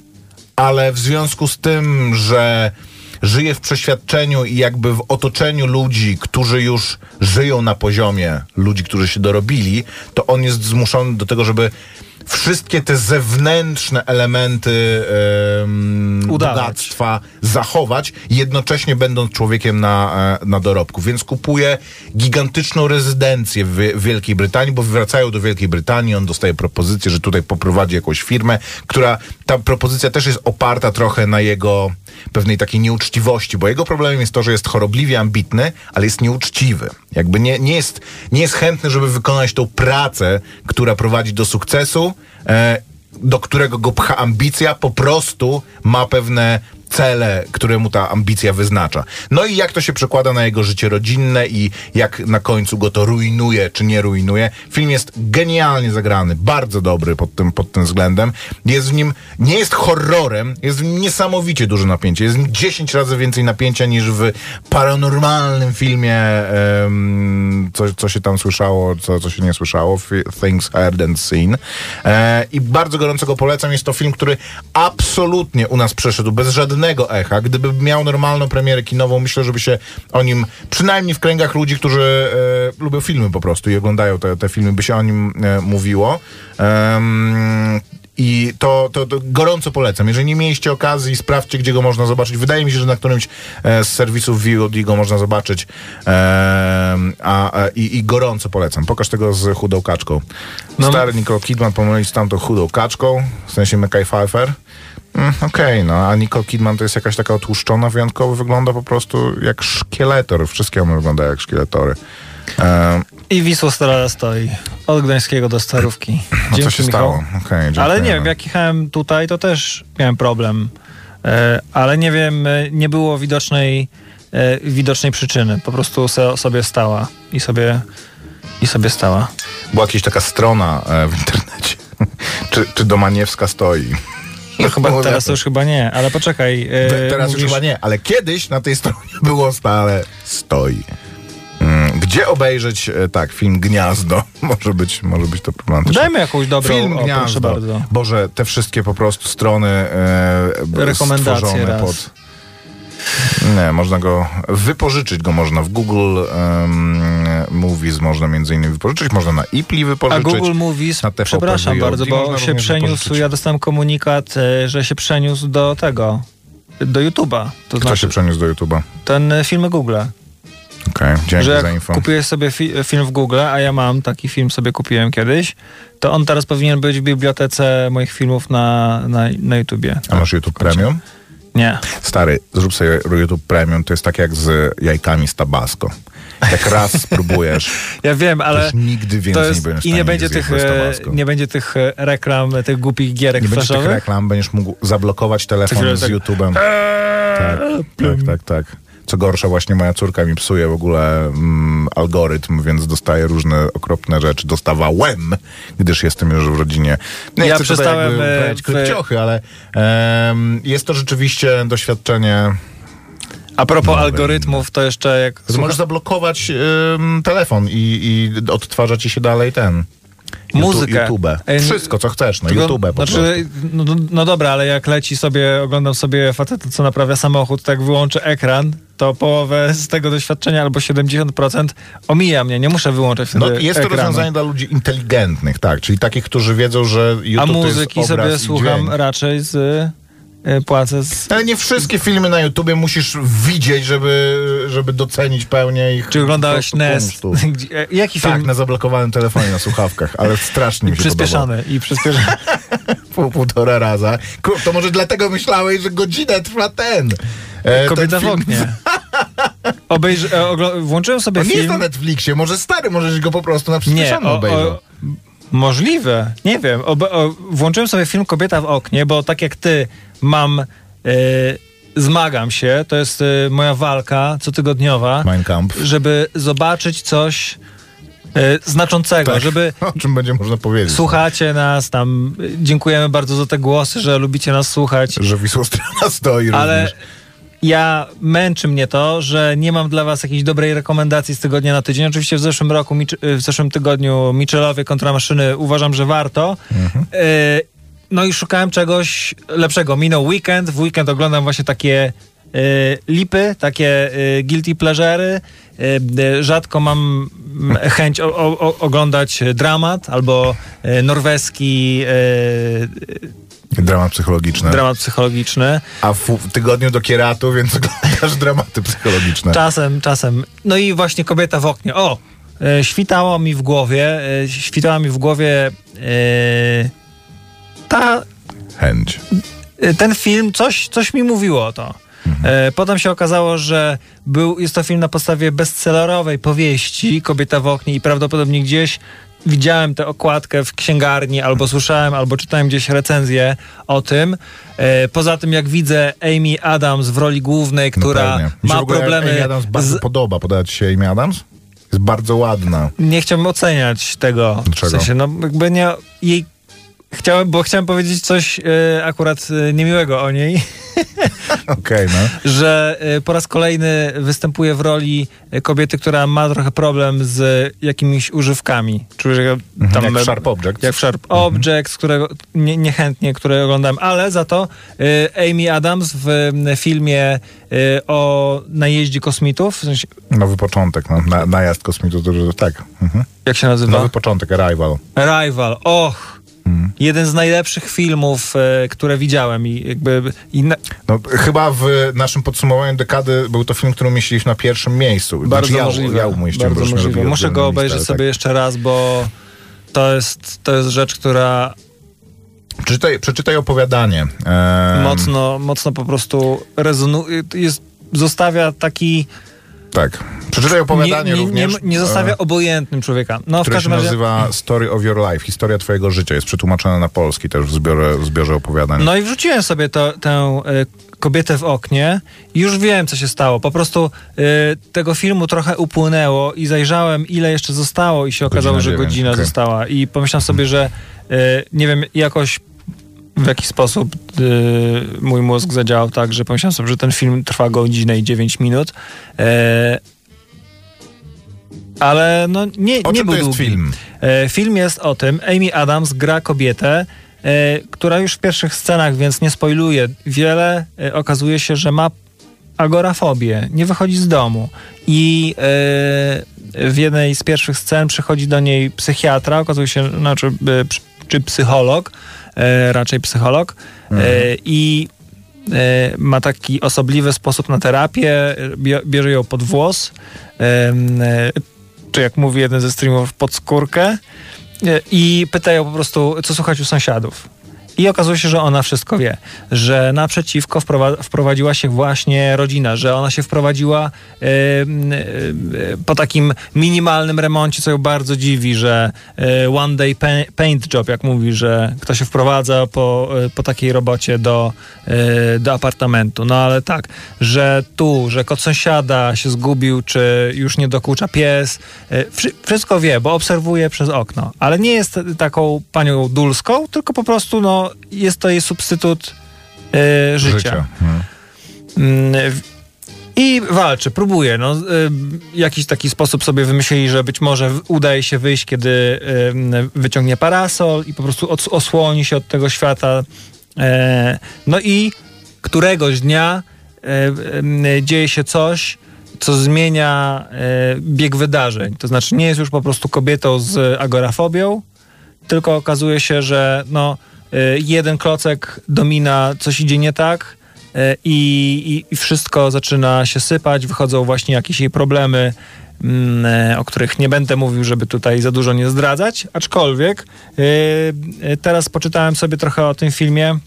ale w związku z tym, że żyje w przeświadczeniu i jakby w otoczeniu ludzi, którzy już żyją na poziomie ludzi, którzy się dorobili, to on jest zmuszony do tego, żeby wszystkie te zewnętrzne elementy em, Udawać. bogactwa zachować, jednocześnie będąc człowiekiem na, e, na dorobku. Więc kupuje gigantyczną rezydencję w w Wielkiej Brytanii, bo wracają do Wielkiej Brytanii, on dostaje propozycję, że tutaj poprowadzi jakąś firmę, która, ta propozycja też jest oparta trochę na jego pewnej takiej nieuczciwości, bo jego problemem jest to, że jest chorobliwie ambitny, ale jest nieuczciwy. Jakby nie, nie, jest, nie jest chętny, żeby wykonać tą pracę, która prowadzi do sukcesu, e, do którego go pcha ambicja, po prostu ma pewne cele, które mu ta ambicja wyznacza. No i jak to się przekłada na jego życie rodzinne i jak na końcu go to rujnuje, czy nie rujnuje. Film jest genialnie zagrany, bardzo dobry pod tym, pod tym względem. Jest w nim, nie jest horrorem, jest w nim niesamowicie duże napięcie. Jest w nim 10 razy więcej napięcia niż w paranormalnym filmie, em, co, co się tam słyszało, co, co się nie słyszało, Things Heard and Seen. E, I bardzo gorąco go polecam. Jest to film, który absolutnie u nas przeszedł bez żadnego echa. Gdyby miał normalną premierę kinową, myślę, żeby się o nim, przynajmniej w kręgach ludzi, którzy e, lubią filmy po prostu i oglądają te, te filmy, by się o nim e, mówiło. I to, to, to gorąco polecam. Jeżeli nie mieliście okazji, sprawdźcie, gdzie go można zobaczyć. Wydaje mi się, że na którymś e, z serwisów VOD go można zobaczyć. E, a, a, i, I gorąco polecam. Pokaż tego z chudą kaczką. No. Stary Nicole Kidman pomylić z tamtą chudą kaczką, w sensie Mackay Pfeiffer. Mm, Okej, no a Nicole Kidman to jest jakaś taka otłuszczona, wyjątkowo wygląda po prostu jak szkieletor. Wszystkie one wyglądają jak szkieletory. E, I Wisła Stara stoi. Od Gdańskiego do Starówki. no co się Michał. stało? Okej, Ale nie wiem, jak jechałem tutaj, to też miałem problem. E, ale nie wiem, e, nie było widocznej, e, widocznej przyczyny. Po prostu se, sobie stała i sobie, i sobie stała. Była jakaś taka strona e, w internecie. [laughs] czy, czy Domaniewska stoi? No chyba teraz już chyba nie, ale poczekaj. e, Te- Teraz mówisz- już chyba nie, ale kiedyś na tej stronie [laughs] było stale stoi. Mm, Gdzie obejrzeć, e, tak, film Gniazdo? [laughs] Może być, może być to problematyczne. Dajmy jakąś dobrą, Film o, Gniazdo. bardzo. Boże, te wszystkie po prostu strony e, Rekomendacje stworzone raz. pod... Nie, można go, wypożyczyć go można w Google um, Movies, można między innymi wypożyczyć, można na Ipli A wypożyczyć. Google Movies, na TVP przepraszam bardzo, bo się przeniósł, wypożyczyć. ja dostałem komunikat, e, że się przeniósł do tego, do YouTube'a. To Kto znaczy, się przeniósł do YouTube'a? ten e, film Google. Okej, dzięki że za info. kupiłeś sobie fi- film w Google, a ja mam taki film sobie kupiłem kiedyś, to on teraz powinien być w bibliotece moich filmów na, na, na YouTubie. A masz YouTube Premium? Nie. Stary, zrób sobie YouTube Premium, to jest tak jak z jajkami z tabasco. Jak raz spróbujesz, Ja wiem, ale nigdy więcej jest, nie będziesz i w nie będzie tych, e, nie będzie tych e, reklam, tych głupich gierek Nie będzie tych reklam, będziesz mógł zablokować telefon z tak- YouTube'em. Tak, tak, tak, tak. Co gorsza, właśnie moja córka mi psuje w ogóle mm, algorytm, więc dostaję różne okropne rzeczy. Dostawałem, gdyż jestem już w rodzinie. Nie Ja przestałem, e, uprawiać w- ale em, jest to rzeczywiście doświadczenie A propos No, algorytmów, to jeszcze jak... To możesz zablokować ym, telefon i, i odtwarza ci się dalej ten. Muzykę. YouTube. Ej, Wszystko, co chcesz, no Tylko- YouTube po prostu. znaczy, no, no- no dobra, ale jak leci sobie, oglądam sobie faceta, co naprawia samochód, tak wyłączę ekran, to połowę z tego doświadczenia albo 70% omija mnie, nie muszę wyłączać wtedy No, jest to ekranu. rozwiązanie dla ludzi inteligentnych, tak, czyli takich, którzy wiedzą, że A YouTube to muzyki jest obraz sobie słucham dźwięk. raczej z... y, Płacę z... Ale nie wszystkie filmy na YouTubie musisz widzieć, żeby, żeby docenić pełnię ich Czy oglądałeś kunsztu. [laughs] Gdzie- e, Jaki Tak, film? na zablokowanym telefonie na słuchawkach, ale strasznie I mi się podobał. przyspieszany, i przyspieszany. [laughs] Pół, półtora raza. Kur, to może dlatego myślałeś, że godzinę trwa ten. E, Kobieta ten w film. oknie. [laughs] Obejrzy, e, włączyłem sobie On nie jest film... na Netflixie, może stary, możesz go po prostu na przyspieszonym o, obejrzał. o, możliwe, nie wiem. Obe, o, włączyłem sobie film Kobieta w oknie, bo tak jak ty mam, e, zmagam się, to jest e, moja walka cotygodniowa, Mein Kampf. żeby zobaczyć coś e, znaczącego, Tak. żeby [laughs] O czym będzie można powiedzieć? słuchacie nas tam, dziękujemy bardzo za te głosy, że lubicie nas słuchać, Że Wisłostrona [laughs] stoi ale również. ja męczy mnie to, że nie mam dla was jakiejś dobrej rekomendacji z tygodnia na tydzień. Oczywiście w zeszłym roku, w zeszłym tygodniu Michelowie kontra maszyny uważam, że warto. E, No i szukałem czegoś lepszego. Minął weekend, w weekend oglądam właśnie takie e, lipy, takie e, guilty pleasure'y. E, rzadko mam chęć o, o, oglądać dramat albo norweski Dramat psychologiczny. dramat psychologiczny. A w, tygodniu do kieratu, więc [laughs] oglądasz dramaty psychologiczne. Czasem, czasem. No i właśnie kobieta w oknie. O! Świtało mi w głowie, świtała mi w głowie ta, Chęć. e, ten film, coś, coś mi mówiło o to. E, potem się okazało, że był, jest to film na podstawie bestsellerowej powieści Kobieta w oknie i prawdopodobnie gdzieś widziałem tę okładkę w księgarni, albo słyszałem, albo czytałem gdzieś recenzję o tym. E, poza tym, jak widzę Amy Adams w roli głównej, No która w ma ogóle problemy Amy Adams bardzo z podoba. Podoba ci się Amy Adams? Jest bardzo ładna. nie chciałbym oceniać tego. Dlaczego? W sensie, no jakby nie jej. Chciałem, bo chciałem powiedzieć coś e, akurat e, niemiłego o niej, [laughs] Okej, no. że e, po raz kolejny występuje w roli kobiety, która ma trochę problem z jakimiś używkami. Czyli że tam, Jak w Sharp Objects. Jak w Sharp Objects, którego nie, niechętnie, które oglądam, ale za to Amy Adams w filmie o najeździe kosmitów, w sensie, Nowy początek, no. Na, najazd kosmitów, tak. Mhm. jak się nazywa? Nowy początek, Arrival. Arrival. Och, Jeden z najlepszych filmów, e, które widziałem i jakby... I na, No, chyba w naszym podsumowaniu dekady był to film, który umieściliśmy na pierwszym miejscu. bardzo Znaczy, ja, możliwe. Ja umieściłem, bo bardzo możliwe. Muszę go listę, obejrzeć ale sobie tak. jeszcze raz, bo to jest, to jest rzecz, która Przeczytaj, przeczytaj opowiadanie. Em, mocno, mocno po prostu rezonuje, jest, zostawia taki... Tak. Przeczytaj opowiadanie nie, nie, również. nie, nie zostawia e, obojętnym człowieka. No w które się każdym razie... nazywa Story of Your Life, historia twojego życia. Jest przetłumaczone na polski też w zbiorze, w zbiorze opowiadań. No i wrzuciłem sobie to, tę y, kobietę w oknie i już wiem, co się stało. Po prostu y, tego filmu trochę upłynęło i zajrzałem, ile jeszcze zostało i się okazało, że dziewięć, godzina okej. została. I pomyślałem sobie, że y, nie wiem, jakoś w jaki sposób y, mój mózg zadziałał tak, że pomyślałem sobie, że ten film trwa godzinę i 9 minut. E, ale no nie, o nie czym był to jest długi. film? E, Film jest o tym, Amy Adams gra kobietę, e, która już w pierwszych scenach, więc nie spoiluje wiele, okazuje się, że ma agorafobię, nie wychodzi z domu i w jednej z pierwszych scen przychodzi do niej psychiatra, okazuje się, znaczy, czy psycholog, raczej psycholog e, i e, ma taki osobliwy sposób na terapię, bie- bierze ją pod włos, e, czy jak mówi jeden ze streamów, pod skórkę e, i pyta ją po prostu, co słychać u sąsiadów. I okazuje się, że ona wszystko wie, że naprzeciwko wprowa- wprowadziła się właśnie rodzina, że ona się wprowadziła e, e, po takim minimalnym remoncie, co ją bardzo dziwi, że e, one day pa- paint job, jak mówi, że kto się wprowadza po, po takiej robocie do, do apartamentu. No ale tak, że tu, że kot sąsiada się zgubił, czy już nie dokucza pies, wszy- wszystko wie, bo obserwuje przez okno, ale nie jest taką panią dulską, tylko po prostu no, jest to jej substytut e, życia. Mhm. Mm, w- I walczy, próbuje. No, y, jakiś taki sposób sobie wymyślili, że być może udaje się wyjść, kiedy y, wyciągnie parasol i po prostu os- osłoni się od tego świata. E, no i któregoś dnia e, e, dzieje się coś, co zmienia e, bieg wydarzeń. To znaczy nie jest już po prostu kobietą z agorafobią, tylko okazuje się, że no, y, jeden klocek domina, coś idzie nie tak y, i, i, wszystko zaczyna się sypać, wychodzą właśnie jakieś jej problemy, mm, e, o których nie będę mówił, żeby tutaj za dużo nie zdradzać, aczkolwiek teraz poczytałem sobie trochę o tym filmie,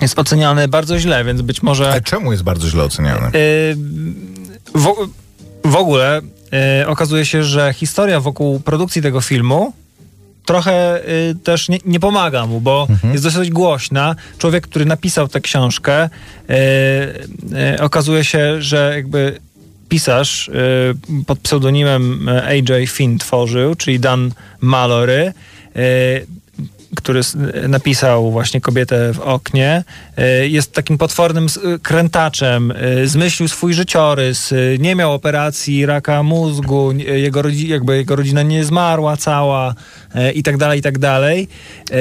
jest oceniany bardzo źle, więc być może... Ale czemu jest bardzo źle oceniany? Y, w, w ogóle y, okazuje się, że historia wokół produkcji tego filmu trochę y, też nie, nie pomaga mu, bo jest dosyć głośna. Człowiek, który napisał tę książkę, y, y, okazuje się, że jakby pisarz y, pod pseudonimem y, AJ Finn tworzył, czyli Dan Mallory, y, który napisał właśnie Kobietę w oknie, y, jest takim potwornym krętaczem, y, zmyślił swój życiorys, y, nie miał operacji raka mózgu, jego, rodzi, jakby jego rodzina nie zmarła cała i tak dalej, i tak dalej.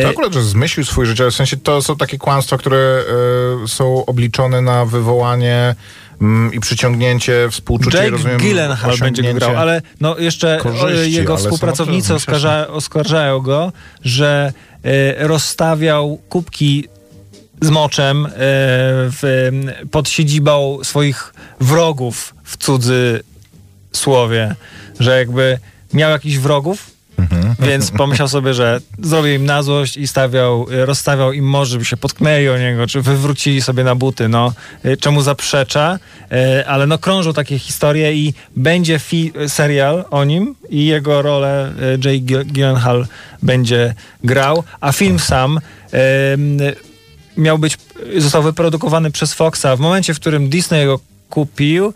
To akurat, że zmyślił swój życie, w sensie to są takie kłamstwa, które e, są obliczone na wywołanie mm, i przyciągnięcie współczucia. Jake rozumiem, Gyllenhaal będzie go grał, ale no jeszcze korzyści, e, jego współpracownicy oskarża, oskarżają go, że e, rozstawiał kubki z moczem e, w, pod siedzibą swoich wrogów w cudzy słowie, że jakby miał jakichś wrogów, więc pomyślał sobie, że zrobił im na złość i stawiał, rozstawiał im może, żeby się potknęli o niego, czy wywrócili sobie na buty, no. E, Czemu zaprzecza, e, ale no krążą takie historie i będzie fi- serial o nim i jego rolę e, Jay Gil- Gyllenhaal będzie grał, a film sam miał być, został wyprodukowany przez Foxa w momencie, w którym Disney go kupił.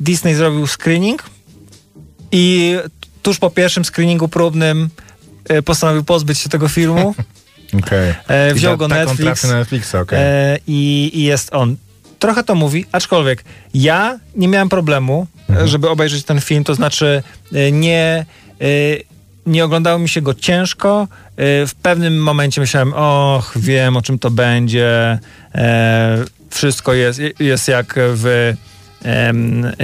Disney zrobił screening i tuż po pierwszym screeningu próbnym e, postanowił pozbyć się tego filmu. [laughs] Okej. E, wziął go Netflix. na Netflixa, okej. E, i, I jest on. Trochę to mówi, aczkolwiek ja nie miałem problemu, Mhm. żeby obejrzeć ten film, to znaczy nie, nie oglądało mi się go ciężko. W pewnym momencie myślałem, och, wiem o czym to będzie. E, Wszystko jest, jest jak w,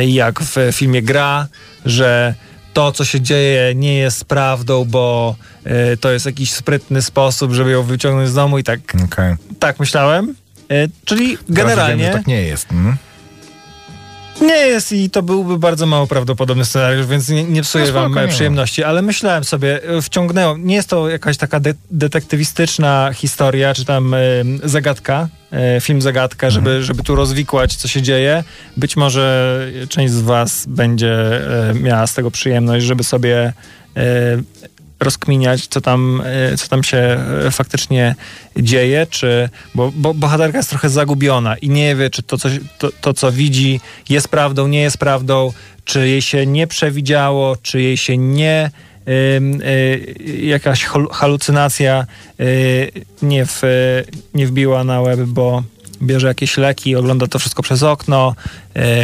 jak w filmie Gra, że to, co się dzieje, nie jest prawdą, bo e, to jest jakiś sprytny sposób, żeby ją wyciągnąć z domu i tak, Okej. tak myślałem. E, czyli generalnie Wiem, że tak nie jest. Mm? Nie jest i to byłby bardzo mało prawdopodobny scenariusz, więc nie, nie psuję No spoko, wam nie przyjemności, ale myślałem sobie, e, wciągnęło, nie jest to jakaś taka de- detektywistyczna historia, czy tam e, zagadka, e, film zagadka, żeby, Mhm. żeby tu rozwikłać, co się dzieje. Być może część z was będzie e, miała z tego przyjemność, żeby sobie rozkminiać, co tam, e, co tam się e, faktycznie dzieje, czy, bo, bo bohaterka jest trochę zagubiona i nie wie, czy to, co, to, to, co widzi, jest prawdą, nie jest prawdą, czy jej się nie przewidziało, czy jej się nie ym, y, jakaś halucynacja y, nie, w, nie wbiła na łeb, bo bierze jakieś leki, ogląda to wszystko przez okno,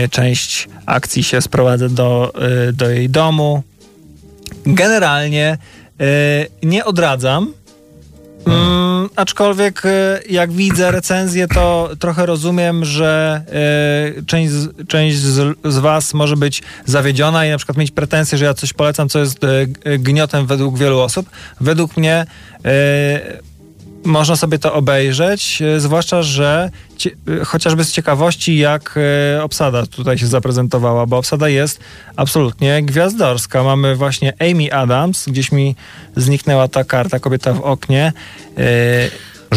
y, część akcji się sprowadza do, y, do jej domu. Generalnie y, nie odradzam, Mm, aczkolwiek e, jak widzę recenzję, to trochę rozumiem, że e, część, z, część z, z was może być zawiedziona i na przykład mieć pretensje, że ja coś polecam, co jest e, g- gniotem według wielu osób. Według mnie e, można sobie to obejrzeć, e, zwłaszcza, że e, chociażby z ciekawości, jak e, obsada tutaj się zaprezentowała, bo obsada jest absolutnie gwiazdorska. Mamy właśnie Amy Adams, gdzieś mi zniknęła ta karta, kobieta w oknie.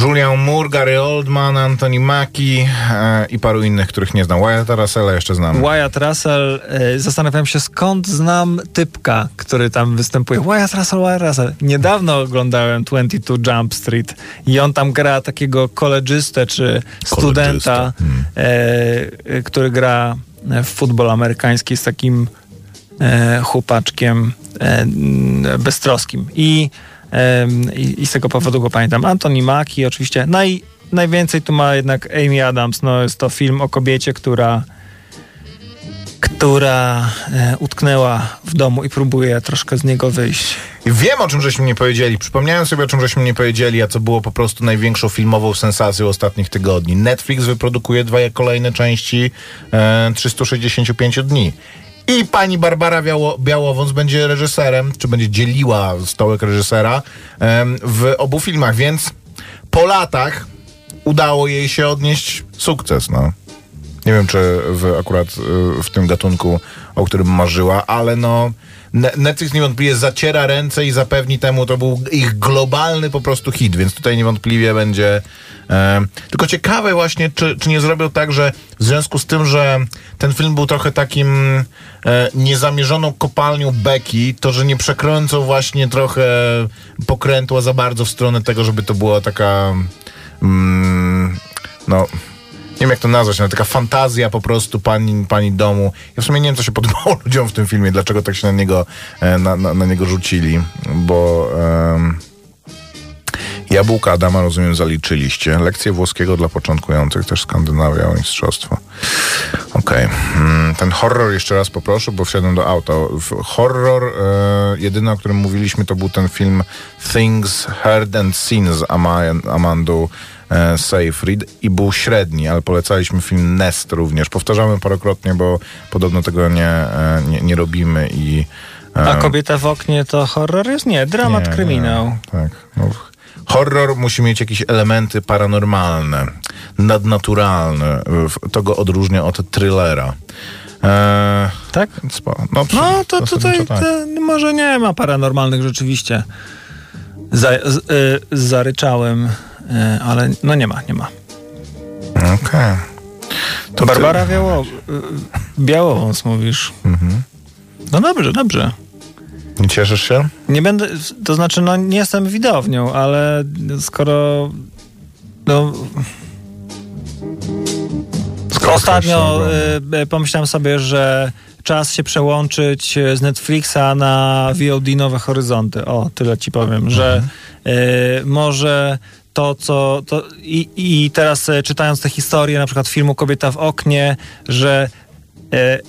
Julian Moore, Gary Oldman, Anthony Mackie e, i paru innych, których nie znam. Wyatta Russella jeszcze znam. Wyatt Russell, e, zastanawiam się skąd znam typka, który tam występuje. Wyatt Russell, Wyatt Russell. Niedawno oglądałem 22 Jump Street i on tam gra takiego kolegystę czy studenta, e, e, który gra w futbol amerykański z takim e, chłopaczkiem e, beztroskim. I, i, z tego powodu go pamiętam. Anthony Mackie oczywiście. Naj, najwięcej tu ma jednak Amy Adams. No, jest to film o kobiecie, która która e, utknęła w domu i próbuje troszkę z niego wyjść. Wiem, o czym żeśmy nie powiedzieli. Przypomniałem sobie, o czym żeśmy nie powiedzieli, a co było po prostu największą filmową sensacją ostatnich tygodni. Netflix wyprodukuje dwa kolejne części e, 365 dni. I pani Barbara Biało, będzie reżyserem, czy będzie dzieliła stołek reżysera em, w obu filmach, więc po latach udało jej się odnieść sukces, no. Nie wiem, czy w, akurat y, w tym gatunku, o którym marzyła, ale no Ne- Netflix niewątpliwie zaciera ręce i zapewni temu, to był ich globalny po prostu hit, więc tutaj niewątpliwie będzie e, tylko ciekawe właśnie, czy, czy nie zrobią tak, że w związku z tym, że ten film był trochę takim niezamierzoną kopalnią beki, to że nie przekręcą właśnie trochę pokrętła za bardzo w stronę tego, żeby to była taka mm, no nie wiem jak to nazwać, ale taka fantazja po prostu pani, pani domu. Ja w sumie nie wiem, co się podobało [laughs] ludziom w tym filmie, dlaczego tak się na niego, e, na, na, na niego rzucili, bo um, Jabłka Adama, rozumiem, zaliczyliście. Lekcje włoskiego dla początkujących, też Skandynawia, mistrzostwo. Okej. Mm, Ten horror jeszcze raz poproszę, bo wsiadłem do auta. Horror, e, jedyny, o którym mówiliśmy, to był ten film Things Heard and Seen z Ama Amandą e, Seyfried i był średni, ale polecaliśmy film Nest również. Powtarzamy parokrotnie, bo podobno tego nie, e, nie, nie robimy i... e, A kobieta w oknie to horror jest? Nie, dramat, nie, kryminał. nie, tak. No, horror musi mieć jakieś elementy paranormalne, nadnaturalne. To go odróżnia od thrillera. Eee, Tak? no, przy- No to tutaj tak. może nie ma paranormalnych rzeczywiście. Za, z, y, zaryczałem, y, ale no nie ma, nie ma. Okej. To Barbara Biało, y, Białowąs mówisz. Mhm. No dobrze, dobrze. Nie cieszysz się? Nie będę, to znaczy, no nie jestem widownią, ale skoro. No. Skoro Ostatnio no, y, y, pomyślałem sobie, że czas się przełączyć y, z Netflixa na VOD Nowe Horyzonty. O, tyle ci powiem, że y, może to, co. To, i, I teraz y, czytając tę historię, na przykład filmu Kobieta w oknie, że y,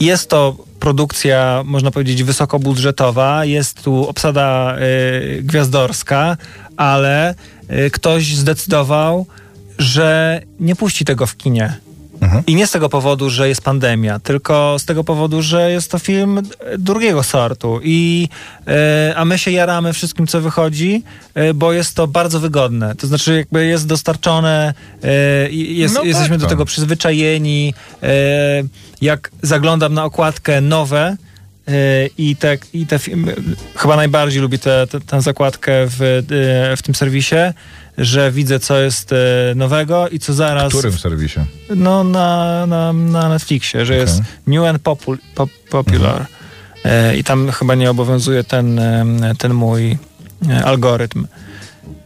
jest to produkcja, można powiedzieć, wysokobudżetowa, jest tu obsada y, gwiazdorska, ale y, ktoś zdecydował, że nie puści tego w kinie. I nie z tego powodu, że jest pandemia, tylko z tego powodu, że jest to film drugiego sortu. I, e, a my się jaramy wszystkim, co wychodzi, e, bo jest to bardzo wygodne. To znaczy, jakby jest dostarczone, e, i jest, No tak, jesteśmy do to. tego przyzwyczajeni. E, jak zaglądam na okładkę nowe, i te, i te filmy, chyba najbardziej lubię tę zakładkę w, w tym serwisie, że widzę, co jest e, nowego i co zaraz. W którym serwisie? No, na, na, na Netflixie, że jest Okej. New and popul, pop, Popular. E, I tam chyba nie obowiązuje ten, e, ten mój e, algorytm.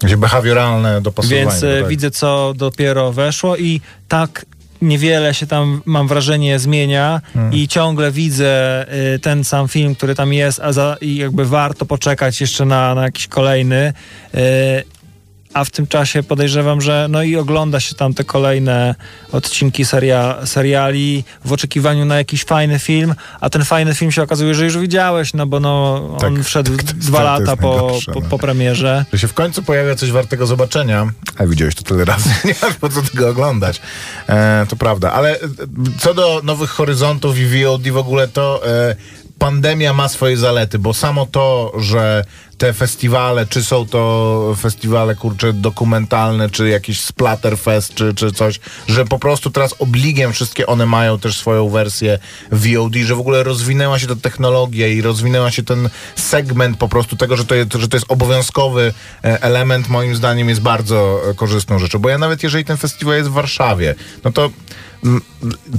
Gdzie behawioralne dopasowanie. Więc tak. widzę, co dopiero weszło i tak niewiele się tam, mam wrażenie, zmienia Hmm. i ciągle widzę y, ten sam film, który tam jest, a za, i jakby warto poczekać jeszcze na, na jakiś kolejny. Y, a w tym czasie podejrzewam, że no i ogląda się tam te kolejne odcinki seria, seriali w oczekiwaniu na jakiś fajny film, a ten fajny film się okazuje, że już widziałeś, no bo no, on Tak, wszedł tak, to jest- dwa lata po, najgorsze, po, no. po premierze. Że się w końcu pojawia coś wartego zobaczenia, a widziałeś to tyle razy, [laughs] nie masz po co tego oglądać. E, to prawda, ale co do nowych horyzontów i VOD w ogóle, to e, pandemia ma swoje zalety, bo samo to, że te festiwale, czy są to festiwale, kurcze, dokumentalne, czy jakiś Splatterfest, czy, czy coś, że po prostu teraz obligiem wszystkie one mają też swoją wersję VOD, że w ogóle rozwinęła się ta technologia i rozwinęła się ten segment po prostu tego, że to jest, że to jest obowiązkowy e, element, moim zdaniem jest bardzo e, korzystną rzeczą, bo ja nawet jeżeli ten festiwal jest w Warszawie, no to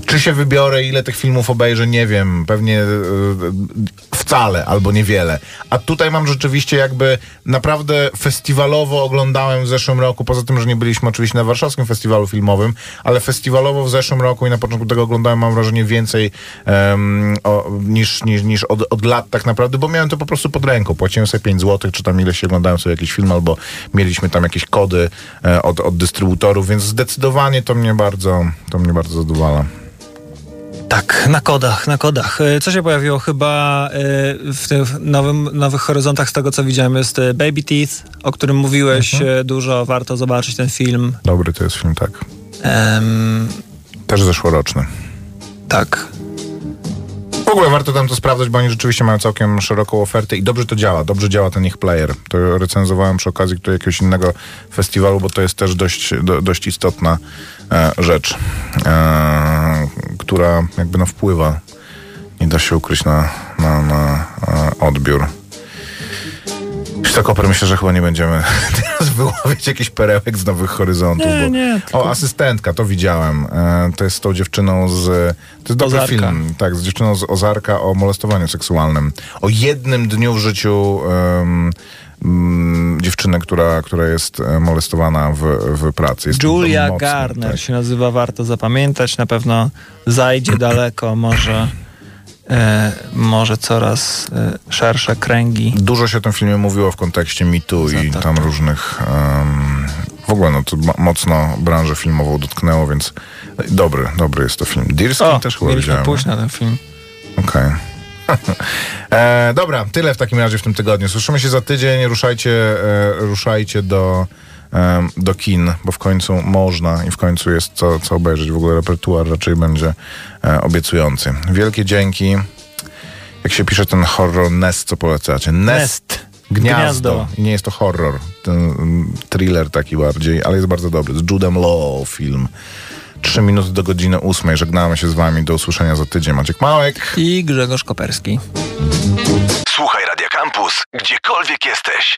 czy się wybiorę, ile tych filmów obejrzę, nie wiem, pewnie e, wcale albo niewiele. A tutaj mam rzeczywiście jakby naprawdę festiwalowo oglądałem w zeszłym roku, poza tym, że nie byliśmy oczywiście na warszawskim festiwalu filmowym, ale festiwalowo w zeszłym roku i na początku tego oglądałem, mam wrażenie, więcej em, o, niż, niż, niż od, od lat tak naprawdę, bo miałem to po prostu pod ręką. Płaciłem sobie 5 zł, czy tam ileś oglądałem sobie jakiś film, albo mieliśmy tam jakieś kody e, od, od dystrybutorów, więc zdecydowanie to mnie bardzo, to mnie bardzo zadowala. Tak, na kodach, na kodach. E, Co się pojawiło chyba e, w tych nowym, nowych horyzontach z tego, co widziałem, jest e, Baby Teeth, o którym mówiłeś e, dużo, warto zobaczyć ten film. Dobry to jest film, tak. Em, Też zeszłoroczny. tak. W ogóle warto tam to sprawdzać, bo oni rzeczywiście mają całkiem szeroką ofertę i dobrze to działa. Dobrze działa ten ich player. To recenzowałem przy okazji tutaj jakiegoś innego festiwalu, bo to jest też dość, do, dość istotna e, rzecz, e, która jakby no wpływa. Nie da się ukryć na, na, na e, odbiór. Sztakoper, myślę, że chyba nie będziemy [laughs] teraz wyławiać jakichś perełek z nowych horyzontów. Nie, bo... nie, tylko- O, asystentka, to widziałem. E, to jest z tą dziewczyną z... To jest dobry film. Tak, z dziewczyną z Ozarka o molestowaniu seksualnym. O jednym dniu w życiu em, mm, dziewczyny, która, która jest e, molestowana w, w pracy. Jest Julia mocne, Garner tak. się nazywa, warto zapamiętać. Na pewno zajdzie daleko, może, może coraz e, szersze kręgi. Dużo się o tym filmie mówiło w kontekście MeToo i tak. tam różnych... em, w ogóle no, to mo- mocno branżę filmową dotknęło, więc dobry, dobry jest to film. Deerskin O, też chyba widziałem. pójść na ten film. Okej. [laughs] e, dobra, tyle w takim razie w tym tygodniu. Słyszymy się za tydzień. Ruszajcie, e, ruszajcie do, do kin, bo w końcu można i w końcu jest co, co obejrzeć. W ogóle repertuar raczej będzie e, obiecujący. Wielkie dzięki. Jak się pisze ten horror Nest, co polecacie? Nest. Nest. Gniazdo. Gniazdo. I nie jest to horror. Ten mm, thriller taki bardziej, ale jest bardzo dobry. Z Judem Law film. Trzy minuty do godziny ósmej. Żegnamy się z wami. Do usłyszenia za tydzień. Maciek Małek. I Grzegorz Koperski. Słuchaj Radio Campus, gdziekolwiek jesteś.